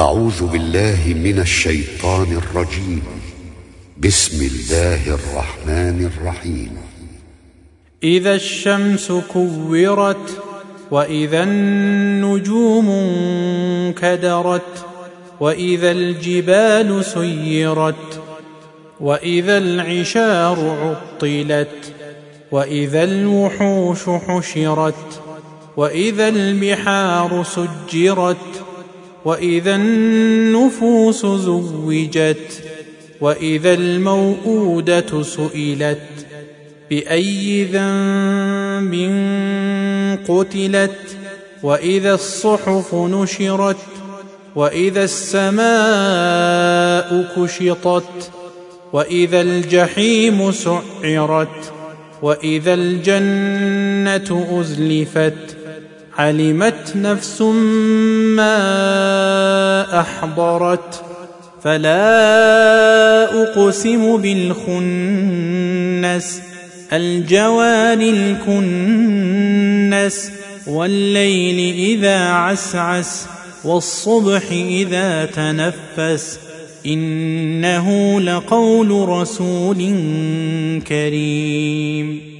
أعوذ بالله من الشيطان الرجيم. بسم الله الرحمن الرحيم. إذا الشمس كورت وإذا النجوم انكدرت وإذا الجبال سيرت وإذا العشار عطلت وإذا الوحوش حشرت وإذا البحار سجرت وإذا النفوس زوجت وإذا الموءودة سئلت بأي ذنب قتلت وإذا الصحف نشرت وإذا السماء كشطت وإذا الجحيم سعرت وإذا الجنة أزلفت علمت نفس ما أحضرت فلا أقسم بالخنس. الجوار الكنس والليل إذا عسعس والصبح إذا تنفس. إنه لقول رسول كريم.